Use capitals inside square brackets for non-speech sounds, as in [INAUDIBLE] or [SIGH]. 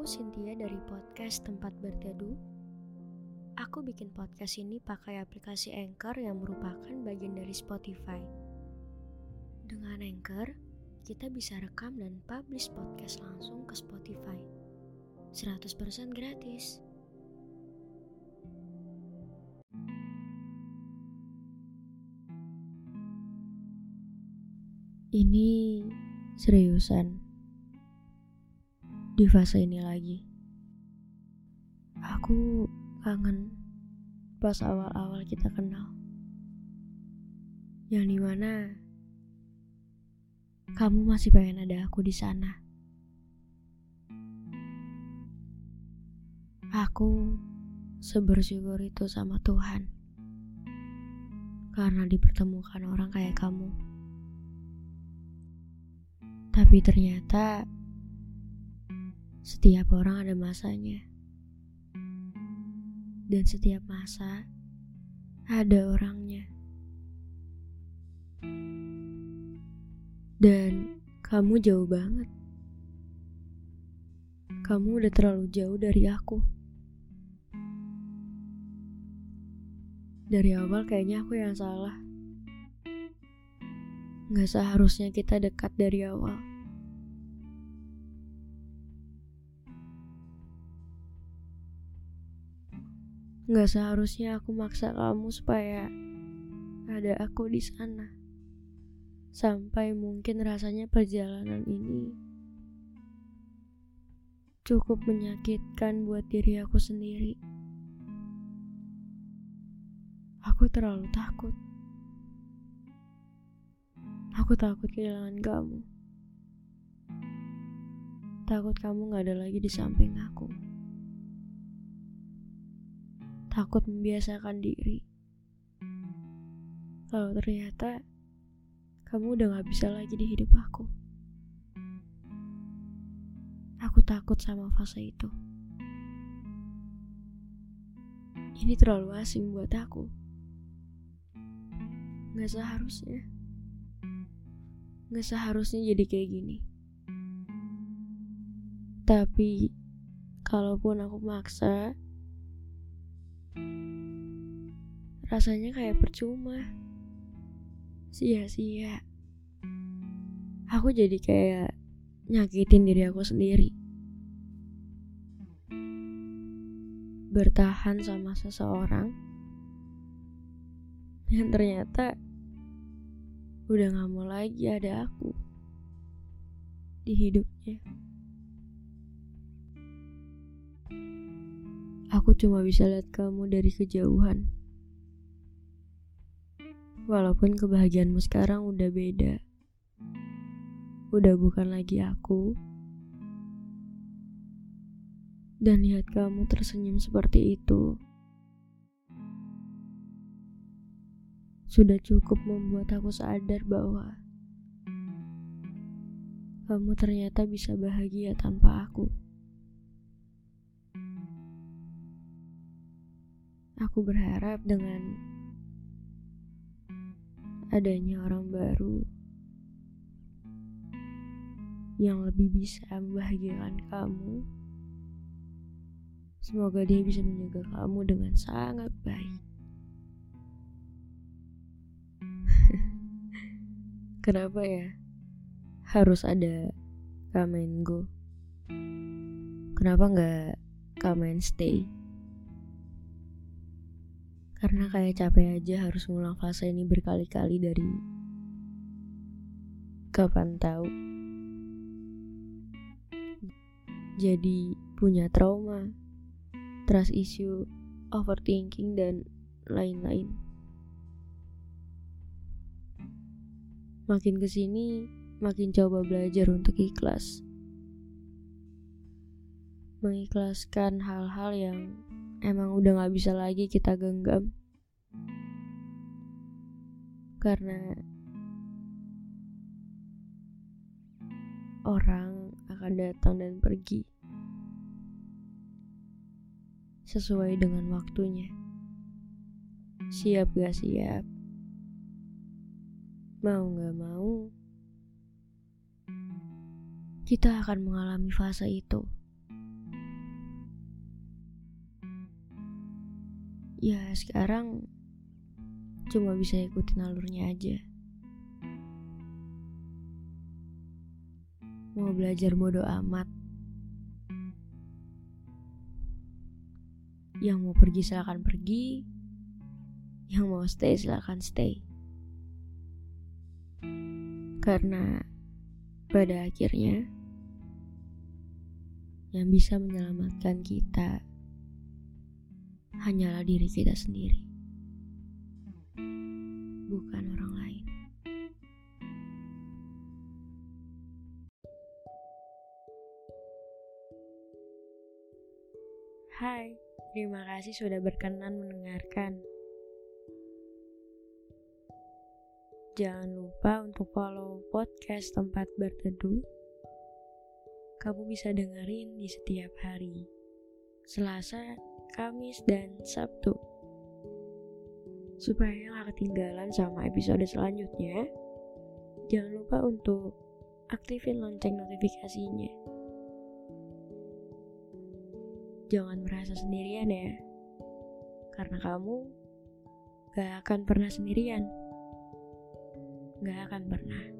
Aku Cynthia dari podcast Tempat Berteduh. Aku bikin podcast ini pakai aplikasi Anchor yang merupakan bagian dari Spotify. Dengan Anchor, kita bisa rekam dan publish podcast langsung ke Spotify. 100% gratis. Ini seriusan di fase ini lagi. Aku kangen pas awal-awal kita kenal. Yang di mana kamu masih pengen ada aku di sana. Aku sebersyukur itu sama Tuhan. Karena dipertemukan orang kayak kamu. Tapi ternyata setiap orang ada masanya. Dan setiap masa ada orangnya. Dan kamu jauh banget. Kamu udah terlalu jauh dari aku. Dari awal kayaknya aku yang salah. Gak seharusnya kita dekat dari awal. Gak seharusnya aku maksa kamu supaya ada aku di sana. Sampai mungkin rasanya perjalanan ini cukup menyakitkan buat diri aku sendiri. Aku terlalu takut. Aku takut kehilangan kamu. Takut kamu gak ada lagi di samping aku takut membiasakan diri. Kalau ternyata kamu udah gak bisa lagi di hidup aku. Aku takut sama fase itu. Ini terlalu asing buat aku. Gak seharusnya. Gak seharusnya jadi kayak gini. Tapi, kalaupun aku maksa, rasanya kayak percuma sia-sia aku jadi kayak nyakitin diri aku sendiri bertahan sama seseorang yang ternyata udah gak mau lagi ada aku di hidupnya. Aku cuma bisa lihat kamu dari kejauhan. Walaupun kebahagiaanmu sekarang udah beda. Udah bukan lagi aku. Dan lihat kamu tersenyum seperti itu. Sudah cukup membuat aku sadar bahwa kamu ternyata bisa bahagia tanpa aku. Aku berharap dengan adanya orang baru yang lebih bisa membahagiakan kamu. Semoga dia bisa menjaga kamu dengan sangat baik. [LAUGHS] Kenapa ya? Harus ada and go. Kenapa nggak and stay? Karena kayak capek aja harus ngulang fase ini berkali-kali dari kapan tahu. Jadi punya trauma, trust issue, overthinking dan lain-lain. Makin ke sini, makin coba belajar untuk ikhlas. Mengikhlaskan hal-hal yang emang udah gak bisa lagi kita genggam. Karena orang akan datang dan pergi sesuai dengan waktunya. Siap gak siap, mau gak mau, kita akan mengalami fase itu. Ya sekarang cuma bisa ikutin alurnya aja. Mau belajar bodoh amat. Yang mau pergi silahkan pergi. Yang mau stay silahkan stay. Karena pada akhirnya yang bisa menyelamatkan kita hanyalah diri kita sendiri, bukan orang lain. Hai, terima kasih sudah berkenan mendengarkan. Jangan lupa untuk follow podcast tempat berteduh. Kamu bisa dengerin di setiap hari. Selasa, Kamis, dan Sabtu. Supaya nggak ketinggalan sama episode selanjutnya, jangan lupa untuk aktifin lonceng notifikasinya. Jangan merasa sendirian ya, karena kamu gak akan pernah sendirian gak akan pernah.